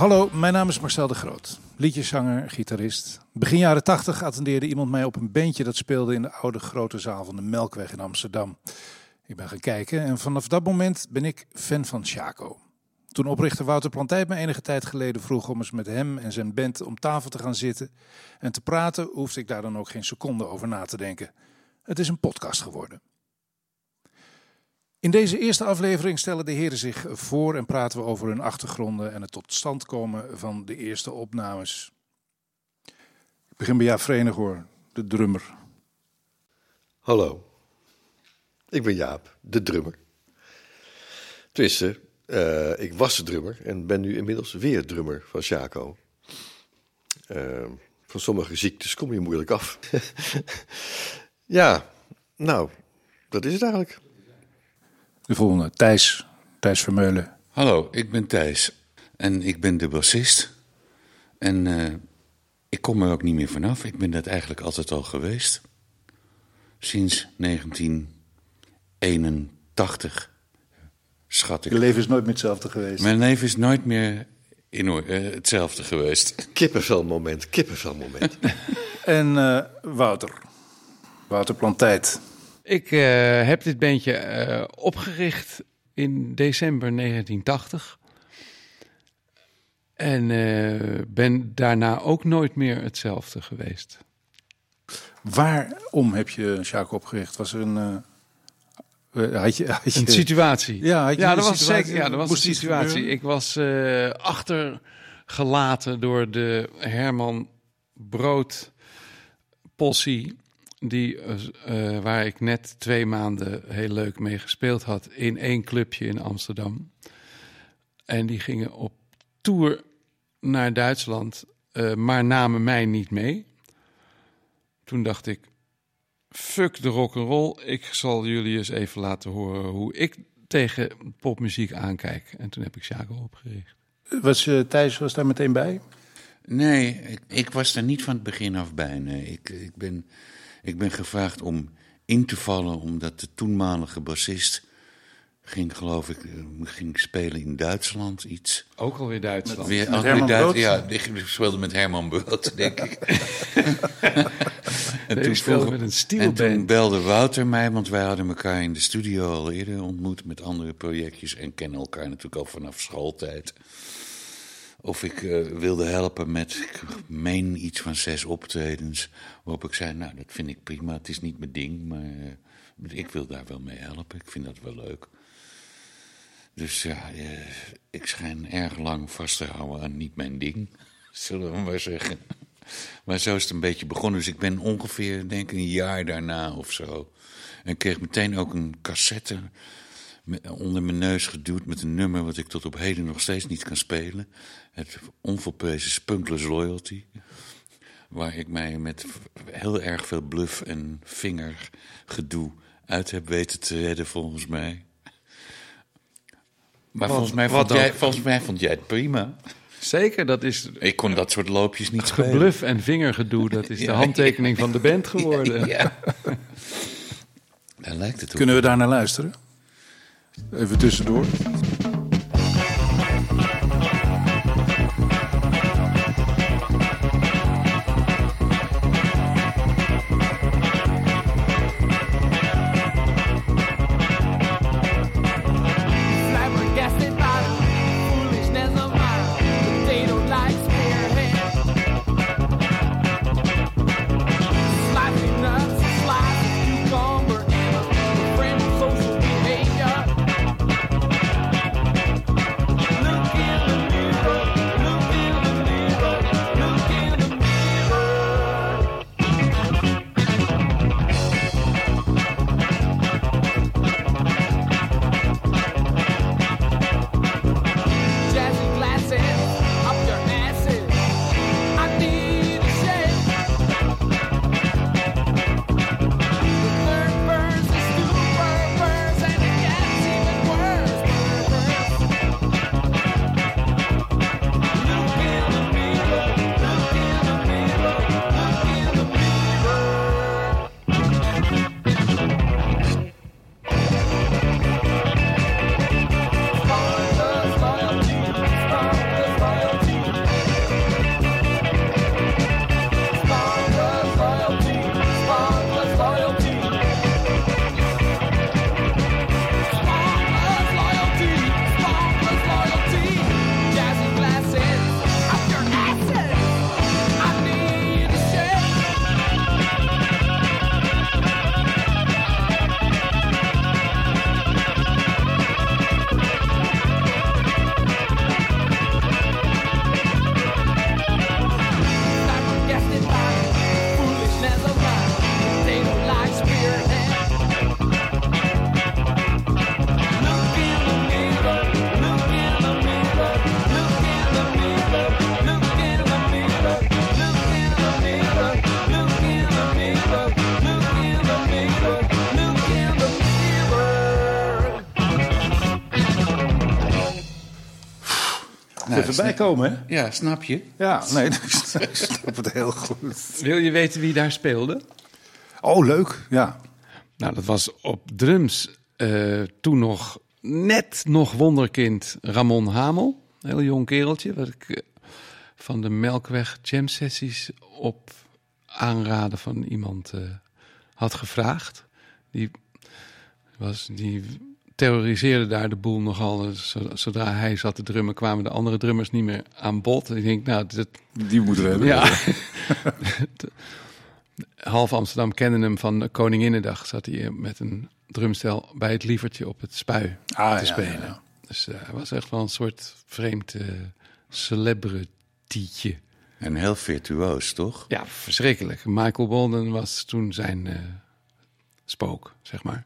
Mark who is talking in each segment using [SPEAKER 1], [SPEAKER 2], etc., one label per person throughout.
[SPEAKER 1] Hallo, mijn naam is Marcel de Groot. Liedjeszanger, gitarist. Begin jaren 80 attendeerde iemand mij op een bandje dat speelde in de oude grote zaal van de Melkweg in Amsterdam. Ik ben gaan kijken en vanaf dat moment ben ik fan van Chaco. Toen oprichter Wouter Plantijt me enige tijd geleden vroeg om eens met hem en zijn band om tafel te gaan zitten en te praten, hoefde ik daar dan ook geen seconde over na te denken. Het is een podcast geworden. In deze eerste aflevering stellen de heren zich voor en praten we over hun achtergronden en het tot stand komen van de eerste opnames. Ik begin bij Jaap Verenighoor, de drummer.
[SPEAKER 2] Hallo, ik ben Jaap, de drummer. Tenminste, uh, ik was de drummer en ben nu inmiddels weer drummer van Chaco. Uh, van sommige ziektes kom je moeilijk af. ja, nou, dat is het eigenlijk.
[SPEAKER 1] De volgende, Thijs, Thijs Vermeulen.
[SPEAKER 3] Hallo, ik ben Thijs en ik ben de bassist. En uh, ik kom er ook niet meer vanaf. Ik ben dat eigenlijk altijd al geweest. Sinds 1981, schat ik.
[SPEAKER 1] Je leven is nooit meer hetzelfde geweest.
[SPEAKER 3] Mijn leven is nooit meer in, uh, hetzelfde geweest.
[SPEAKER 2] Kippenvelmoment, kippenvelmoment.
[SPEAKER 1] en uh, Wouter, Wouter Plantijt.
[SPEAKER 4] Ik uh, heb dit bandje uh, opgericht in december 1980. En uh, ben daarna ook nooit meer hetzelfde geweest.
[SPEAKER 1] Waarom heb je Sjaak opgericht? Was er een. had je, had je...
[SPEAKER 4] Een situatie.
[SPEAKER 1] Ja, had je
[SPEAKER 4] ja, dat was
[SPEAKER 1] situatie?
[SPEAKER 4] zeker. Ja, dat was
[SPEAKER 1] Moest
[SPEAKER 4] een situatie. Ik was achtergelaten door de Herman Brood Possie die, uh, waar ik net twee maanden heel leuk mee gespeeld had in één clubje in Amsterdam. En die gingen op tour naar Duitsland, uh, maar namen mij niet mee. Toen dacht ik, fuck de rock and roll, ik zal jullie eens even laten horen hoe ik tegen popmuziek aankijk. En toen heb ik Chaco opgericht.
[SPEAKER 1] Was uh, Thijs was daar meteen bij?
[SPEAKER 3] Nee, ik, ik, was er niet van het begin af bij. Nee. Ik, ik ben ik ben gevraagd om in te vallen omdat de toenmalige bassist ging, geloof ik, ging spelen in Duitsland iets.
[SPEAKER 4] Ook alweer Duitsland.
[SPEAKER 3] Weer,
[SPEAKER 1] Met Herman Brood?
[SPEAKER 3] Ja, ik speelde met Herman Brood, denk ik.
[SPEAKER 4] en toen speelde met een
[SPEAKER 3] En
[SPEAKER 4] stielband.
[SPEAKER 3] toen belde Wouter mij, want wij hadden elkaar in de studio al eerder ontmoet met andere projectjes en kennen elkaar natuurlijk al vanaf schooltijd. Of ik uh, wilde helpen met, ik meen iets van zes optredens. Waarop ik zei, nou, dat vind ik prima. Het is niet mijn ding, maar uh, ik wil daar wel mee helpen. Ik vind dat wel leuk. Dus ja, uh, ik schijn erg lang vast te houden aan niet mijn ding. Zullen we maar zeggen. Maar zo is het een beetje begonnen. Dus ik ben ongeveer, denk ik, een jaar daarna of zo. En kreeg meteen ook een cassette onder mijn neus geduwd met een nummer wat ik tot op heden nog steeds niet kan spelen. Het onvolprezen Spunkless Loyalty. Waar ik mij met heel erg veel bluff en vingergedoe uit heb weten te redden, volgens mij. Maar
[SPEAKER 4] Wat-
[SPEAKER 3] volgens, mij vond jij, volgens mij vond jij het prima.
[SPEAKER 4] Zeker, dat is
[SPEAKER 3] Ik kon dat soort loopjes niet spelen.
[SPEAKER 4] gebluf en vingergedoe. Dat is de
[SPEAKER 3] Ja,
[SPEAKER 4] handtekening van de band geworden.
[SPEAKER 3] Ja. Daar lijkt het op.
[SPEAKER 1] Kunnen we daar naar luisteren? Even tussendoor. Bijkomen, hè?
[SPEAKER 3] Ja, snap je?
[SPEAKER 1] Ja, nee, ik snap het heel goed.
[SPEAKER 4] Wil je weten wie daar speelde?
[SPEAKER 1] Oh, leuk. Ja.
[SPEAKER 4] Nou, dat was op drums eh, toen nog net nog wonderkind Ramon Hamel. Een heel jong kereltje, wat ik eh, van de Melkweg Jam Sessies op aanraden van iemand eh, had gevraagd. Die, was, die terroriseerde daar de boel nogal. Zo- Zodra hij zat te drummen, kwamen de andere drummers niet meer aan bod. En ik denk, nou, dat,
[SPEAKER 1] Die moeten we hebben.
[SPEAKER 4] ja. Half Amsterdam kende hem van Koninginnedag. Zat hij met een drumstel bij het lievertje op het spui
[SPEAKER 1] Ah,
[SPEAKER 4] te spelen.
[SPEAKER 1] ja, ja.
[SPEAKER 4] Dus eh, hij was echt wel een soort vreemd eh celebritytje.
[SPEAKER 3] En heel virtuoos, toch?
[SPEAKER 4] Ja, verschrikkelijk. Michael Bolden was toen zijn eh, spook, zeg maar.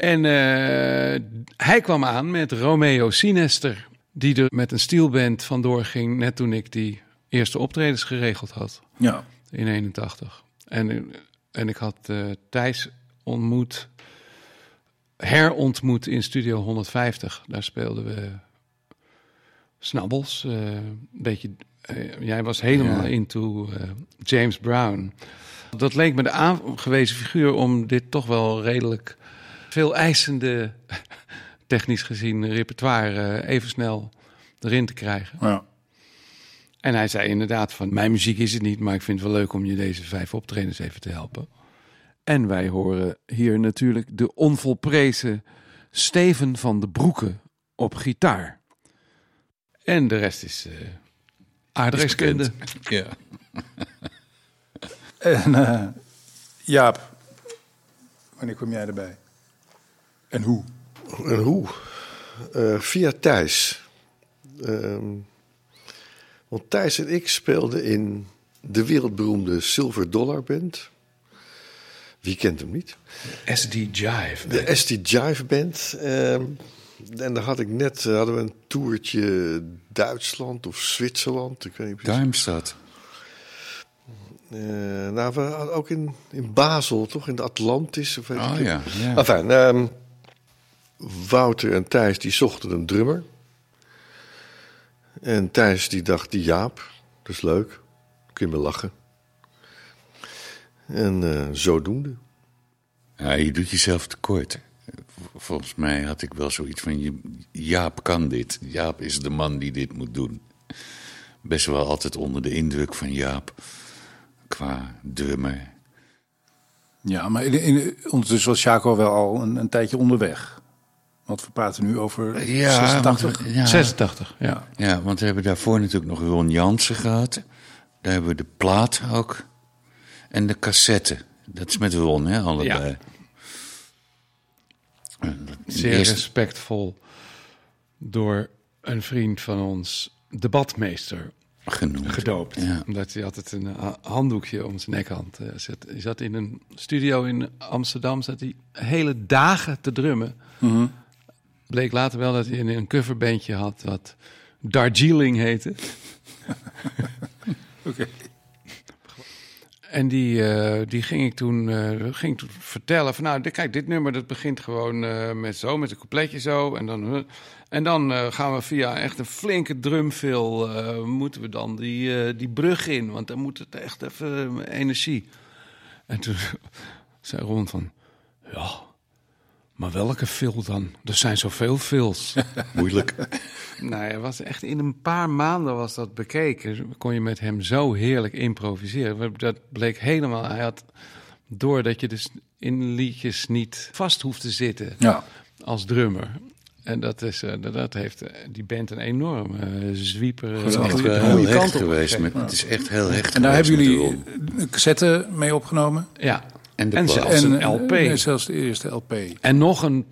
[SPEAKER 4] En eh, hij kwam aan met Romeo Sinester, die er met een steelband vandoor ging, net toen ik die eerste optredens geregeld had
[SPEAKER 1] Ja.
[SPEAKER 4] in 81. En, en ik had eh Thijs ontmoet, herontmoet in Studio 150. Daar speelden we snabbels. eh, een beetje, eh, jij was helemaal
[SPEAKER 3] Ja.
[SPEAKER 4] into eh, James Brown. Dat leek me de aangewezen figuur om dit toch wel redelijk veel eisende, technisch gezien, repertoire eh, even snel erin te krijgen.
[SPEAKER 1] ja.
[SPEAKER 4] En hij zei inderdaad van, mijn muziek is het niet, maar ik vind het wel leuk om je deze vijf optredens even te helpen. En wij horen hier natuurlijk de onvolprezen Steven van de Broeke op gitaar. En de rest is eh aardrijkskunde.
[SPEAKER 3] Ja.
[SPEAKER 1] En eh, Jaap, wanneer kwam jij erbij? En hoe?
[SPEAKER 2] En hoe? Eh, via Thijs. Ehm, want Thijs en ik speelden in de wereldberoemde Silver Dollar Band. Wie kent hem niet?
[SPEAKER 3] SD Jive.
[SPEAKER 2] De ST Jive Band. En daar had ik net, eh, hadden we een toertje Duitsland of Zwitserland. Ik weet niet precies.
[SPEAKER 3] Darmstad.
[SPEAKER 2] Eh, nou, we hadden ook in, in Basel, toch? In de Atlantis. Of weet
[SPEAKER 3] Oh
[SPEAKER 2] ik
[SPEAKER 3] ja, ja.
[SPEAKER 2] Enfin, ehm, Wouter en Thijs die zochten een drummer. En Thijs die dacht, die Jaap, dat is leuk. Kun je me lachen. En eh, zodoende.
[SPEAKER 3] Ja, je doet jezelf tekort. Volgens mij had ik wel zoiets van, je- Jaap kan dit. Jaap is de man die dit moet doen. Best wel altijd onder de indruk van Jaap. Qua drummer.
[SPEAKER 1] Ja, maar in, in, ondertussen was Chaco wel al een, een tijdje onderweg. Want we praten nu over
[SPEAKER 3] Ja,
[SPEAKER 1] 86.
[SPEAKER 3] want we- ja.
[SPEAKER 4] 86, ja.
[SPEAKER 3] Ja, want we hebben daarvoor natuurlijk nog Ron Jansen gehad. Daar hebben we de plaat ook. En de cassette. Dat is met Ron, hè, allebei. Eh, dat-
[SPEAKER 4] Zeer respectvol door een vriend van ons, de badmeester,
[SPEAKER 3] genoemd.
[SPEAKER 4] gedoopt.
[SPEAKER 3] Ja.
[SPEAKER 4] Omdat hij altijd een ha- handdoekje om zijn nekhand eh, zet. Hij zat in een studio in Amsterdam, zat hij hele dagen te drummen. Bleek later wel dat hij een coverbandje had dat Darjeeling heette.
[SPEAKER 1] Oké.
[SPEAKER 4] En die, eh, die ging ik toen, eh, ging toen vertellen van nou, kijk, dit nummer dat begint gewoon eh, met zo, met een coupletje zo. En dan, en dan gaan we via echt een flinke drumfill, moeten we dan die, die brug in. Want dan moet het echt even energie. En toen zei Ron van, ja, maar welke fill dan? Er zijn zoveel fills.
[SPEAKER 3] Moeilijk.
[SPEAKER 4] Nou, hij was echt in een paar maanden was dat bekeken. Kon je met hem zo heerlijk improviseren. Dat bleek helemaal. Hij had door dat je dus in liedjes niet vast hoeft te zitten
[SPEAKER 1] Ja.
[SPEAKER 4] als drummer. En dat, is, eh, dat- heeft eh, die band een enorme eh, zwieper.
[SPEAKER 3] Het is echt heel hecht geweest. Met, het is echt heel hecht
[SPEAKER 1] En daar hebben jullie cassette mee opgenomen.
[SPEAKER 4] Ja,
[SPEAKER 3] En de
[SPEAKER 4] en zelfs een
[SPEAKER 1] en,
[SPEAKER 4] LP.
[SPEAKER 1] eh, zelfs de eerste LP.
[SPEAKER 4] En nog een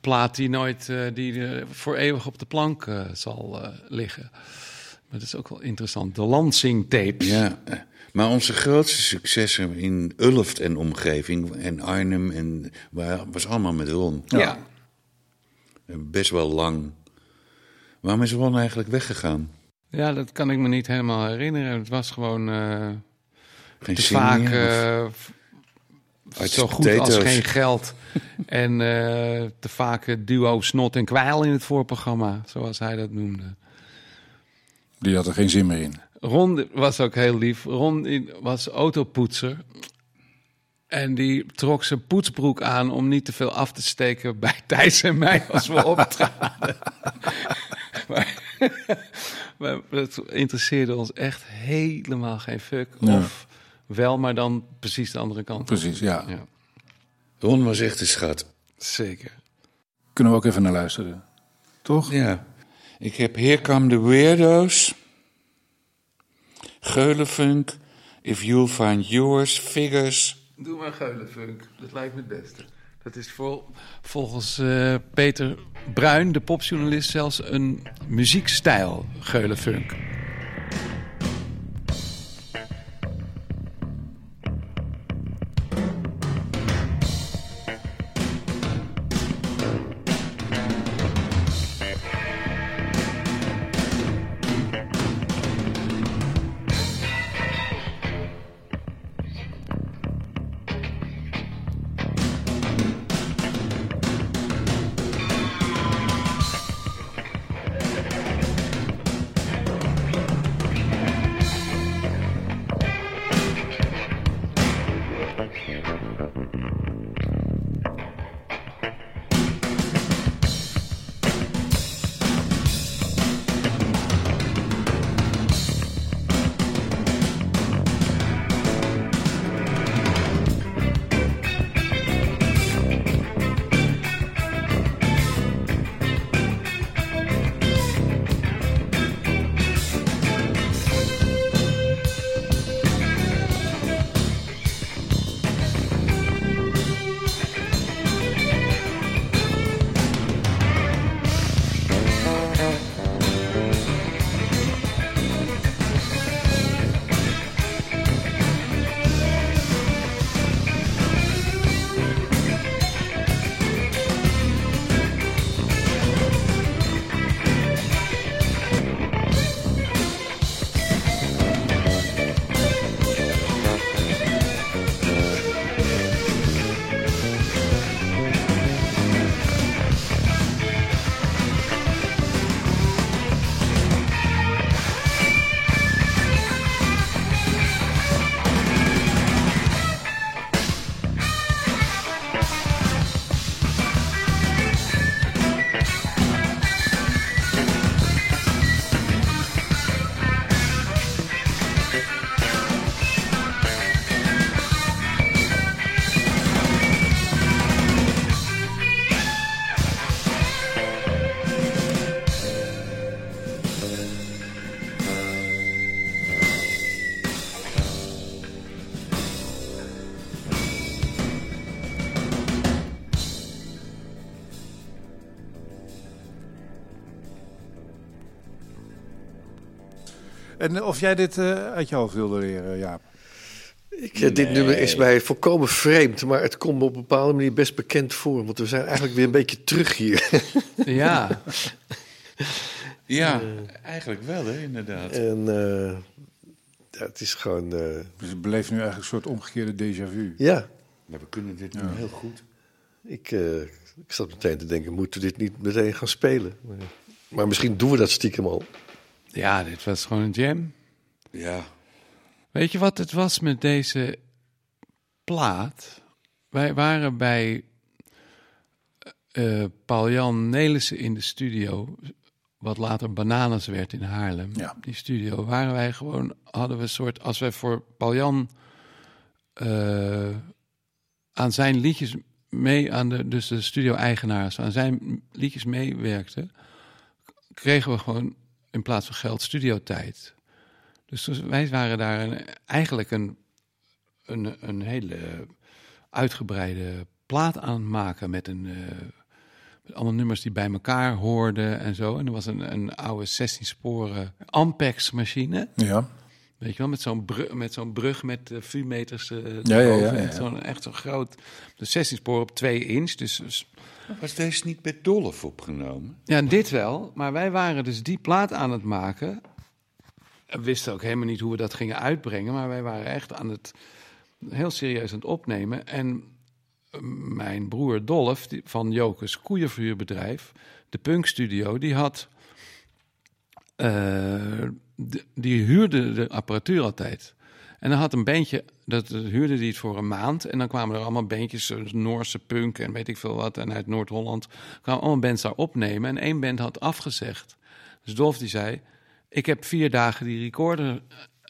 [SPEAKER 4] plaat die nooit, eh, die eh, voor eeuwig op de plank eh, zal eh, liggen. Maar dat is ook wel interessant. De Lansing tapes.
[SPEAKER 3] Ja, eh, maar onze grootste successen in Ulft en omgeving en Arnhem en, wa- was allemaal met Ron.
[SPEAKER 4] ja.
[SPEAKER 3] Best wel lang. Waarom is Ron eigenlijk weggegaan?
[SPEAKER 4] Ja, dat kan ik me niet helemaal herinneren. Het was gewoon eh,
[SPEAKER 3] Geen
[SPEAKER 4] te
[SPEAKER 3] zin
[SPEAKER 4] vaak
[SPEAKER 3] meer, of
[SPEAKER 4] eh,
[SPEAKER 3] uit
[SPEAKER 4] zo goed als geen geld. en eh, te vaak duo snot en kwijl in het voorprogramma, zoals hij dat noemde.
[SPEAKER 1] Die had er geen zin meer in.
[SPEAKER 4] Ron was ook heel lief. Ron was autopoetser. En die trok zijn poetsbroek aan om niet te veel af te steken bij Thijs en mij als we optraden. maar, maar het interesseerde ons echt helemaal geen fuck.
[SPEAKER 1] Ja.
[SPEAKER 4] Of wel, maar dan precies de andere kant. op.
[SPEAKER 1] Precies, ja.
[SPEAKER 4] ja.
[SPEAKER 3] Ron was echt een schat.
[SPEAKER 4] Zeker.
[SPEAKER 1] Kunnen we ook even naar luisteren. Toch?
[SPEAKER 3] Ja. Ik heb Here Come the Weirdos. Geulenfunk. If You'll Find Yours. Figures.
[SPEAKER 4] Doe maar Geulenfunk. Dat lijkt me het beste. Dat is vol, volgens eh, Peter Bruin, de popjournalist, zelfs een muziekstijl, Geulenfunk.
[SPEAKER 1] En of jij dit eh, uit je hoofd wilde leren, Jaap?
[SPEAKER 2] Ik, eh, Dit nummer is mij volkomen vreemd, maar het komt me op een bepaalde manier best bekend voor. Want we zijn eigenlijk weer een beetje terug hier.
[SPEAKER 4] Ja,
[SPEAKER 3] Ja, eigenlijk wel, hè, inderdaad.
[SPEAKER 2] en eh, ja, het is gewoon, eh,
[SPEAKER 1] Dus beleeft nu eigenlijk een soort omgekeerde déjà vu.
[SPEAKER 2] ja.
[SPEAKER 3] Maar we kunnen dit nu heel goed.
[SPEAKER 2] Ik, eh, ik zat meteen te denken, moeten we dit niet meteen gaan spelen? Maar misschien doen we dat stiekem al.
[SPEAKER 4] Ja, dit was gewoon een jam.
[SPEAKER 3] Ja.
[SPEAKER 4] Weet je wat het was met deze plaat? Wij waren bij eh Paul-Jan Nelissen in de studio, wat later Bananas werd in Haarlem.
[SPEAKER 1] Ja.
[SPEAKER 4] Die studio waren wij gewoon, hadden we een soort, als wij voor Paul-Jan eh, aan zijn liedjes mee, aan de, dus de studio-eigenaars, aan zijn liedjes meewerkten, kregen we gewoon in plaats van geld studiotijd. Dus toen- wij waren daar een, eigenlijk een, een, een hele uitgebreide plaat aan het maken met een eh, met allemaal nummers die bij elkaar hoorden en zo. En er was een, een oude 16 sporen Ampex machine.
[SPEAKER 1] Ja.
[SPEAKER 4] Weet je wel, met zo'n brug met, zo'n brug met uh, vuurmeters eh,
[SPEAKER 1] Ja, ja, ja,
[SPEAKER 4] erboven.
[SPEAKER 1] ja.
[SPEAKER 4] Zo'n, echt zo'n groot, de 16 sporen op 2 inch. Dus, dus
[SPEAKER 3] Was deze niet bij Dolf opgenomen?
[SPEAKER 4] ja, dit wel. Maar wij waren dus die plaat aan het maken. We wisten ook helemaal niet hoe we dat gingen uitbrengen. Maar wij waren echt aan het heel serieus aan het opnemen. En eh, mijn broer Dolf van Jokers Koeienvuurbedrijf, de Punkstudio, die had eh, die huurde de apparatuur altijd. En dan had een bandje, dat dat huurde die het voor een maand. En dan kwamen er allemaal bandjes, Noorse punk en weet ik veel wat. En uit Noord-Holland kwamen allemaal bands daar opnemen. En één band had afgezegd. Dus Dolf die zei, ik heb vier dagen die recorder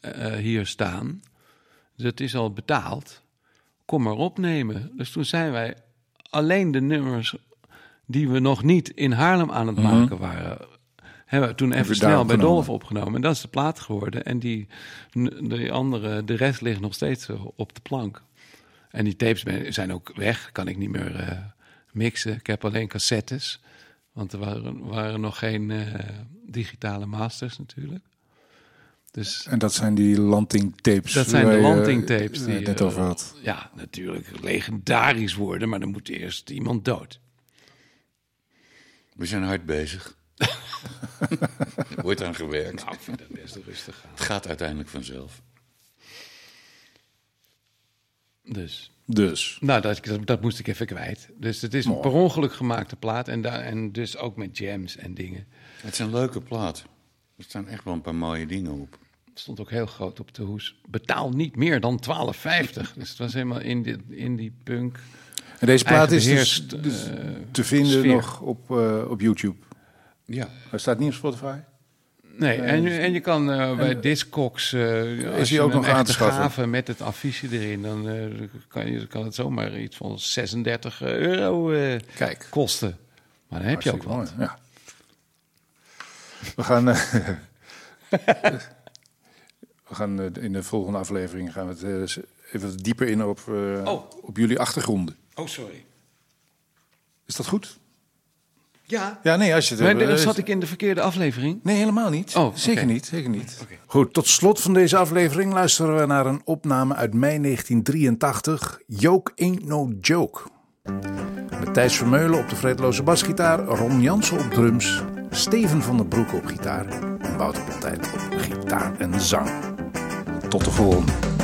[SPEAKER 4] eh, eh, hier staan. Dus het is al betaald. Kom maar opnemen. Dus toen zijn wij alleen de nummers die we nog niet in Haarlem aan het maken waren, hebben we toen even snel bij. Dolf opgenomen. En dat is de plaat geworden. En die, de andere, de rest ligt nog steeds eh, op de plank. En die tapes zijn ook weg. Kan ik niet meer eh, mixen. Ik heb alleen cassettes. Want er waren, waren nog geen eh, digitale masters natuurlijk. Dus
[SPEAKER 1] En dat zijn die landing tapes.
[SPEAKER 4] dat zijn de
[SPEAKER 1] je,
[SPEAKER 4] landing tapes die
[SPEAKER 1] net
[SPEAKER 4] eh,
[SPEAKER 1] over had.
[SPEAKER 4] Ja, natuurlijk legendarisch worden, maar dan moet eerst iemand dood.
[SPEAKER 3] We zijn hard bezig. Er wordt aan gewerkt.
[SPEAKER 4] Nou, ik vind het best rustig gaan.
[SPEAKER 3] Het gaat uiteindelijk vanzelf.
[SPEAKER 4] Dus,
[SPEAKER 1] Dus.
[SPEAKER 4] nou, dat, dat, dat moest ik even kwijt. Dus het is een per ongeluk gemaakte plaat en, daar, en dus ook met jams en dingen.
[SPEAKER 3] Het is een leuke plaat. Er staan echt wel een paar mooie dingen op.
[SPEAKER 4] Het stond ook heel groot op de hoes. Betaal niet meer dan 12,50. Dus het was helemaal in die, in die punk.
[SPEAKER 1] En deze plaat is dus, dus
[SPEAKER 4] eh,
[SPEAKER 1] te vinden
[SPEAKER 4] sfeer.
[SPEAKER 1] nog op, eh, op YouTube.
[SPEAKER 3] Ja.
[SPEAKER 1] Hij staat niet op Spotify.
[SPEAKER 4] Nee, en, je- en je kan eh, bij Discogs, eh als
[SPEAKER 1] hij ook nog aan te schaffen?
[SPEAKER 4] met het affiche erin, dan eh, kan, je, kan het zomaar iets van 36 euro
[SPEAKER 1] Kijk.
[SPEAKER 4] kosten. Maar dan heb je ook wat.
[SPEAKER 1] mooi, Ja. We gaan, we gaan in de volgende aflevering gaan we het even dieper in op,
[SPEAKER 4] Oh.
[SPEAKER 1] op jullie achtergronden.
[SPEAKER 4] Oh, sorry.
[SPEAKER 1] Is dat goed?
[SPEAKER 4] Ja.
[SPEAKER 1] Ja, nee, als je het
[SPEAKER 4] Maar
[SPEAKER 1] eh,
[SPEAKER 4] dan zat ik in de verkeerde aflevering.
[SPEAKER 1] Nee, helemaal niet.
[SPEAKER 4] Oh,
[SPEAKER 1] zeker niet. Zeker niet. Goed, tot slot van deze aflevering luisteren we naar een opname uit mei 1983. Joke Ain't No Joke. Met Thijs Vermeulen op de vredeloze basgitaar, Ron Jansen op drums, Steven van der Broek op gitaar en Wouter Partij op gitaar en zang. Tot de volgende.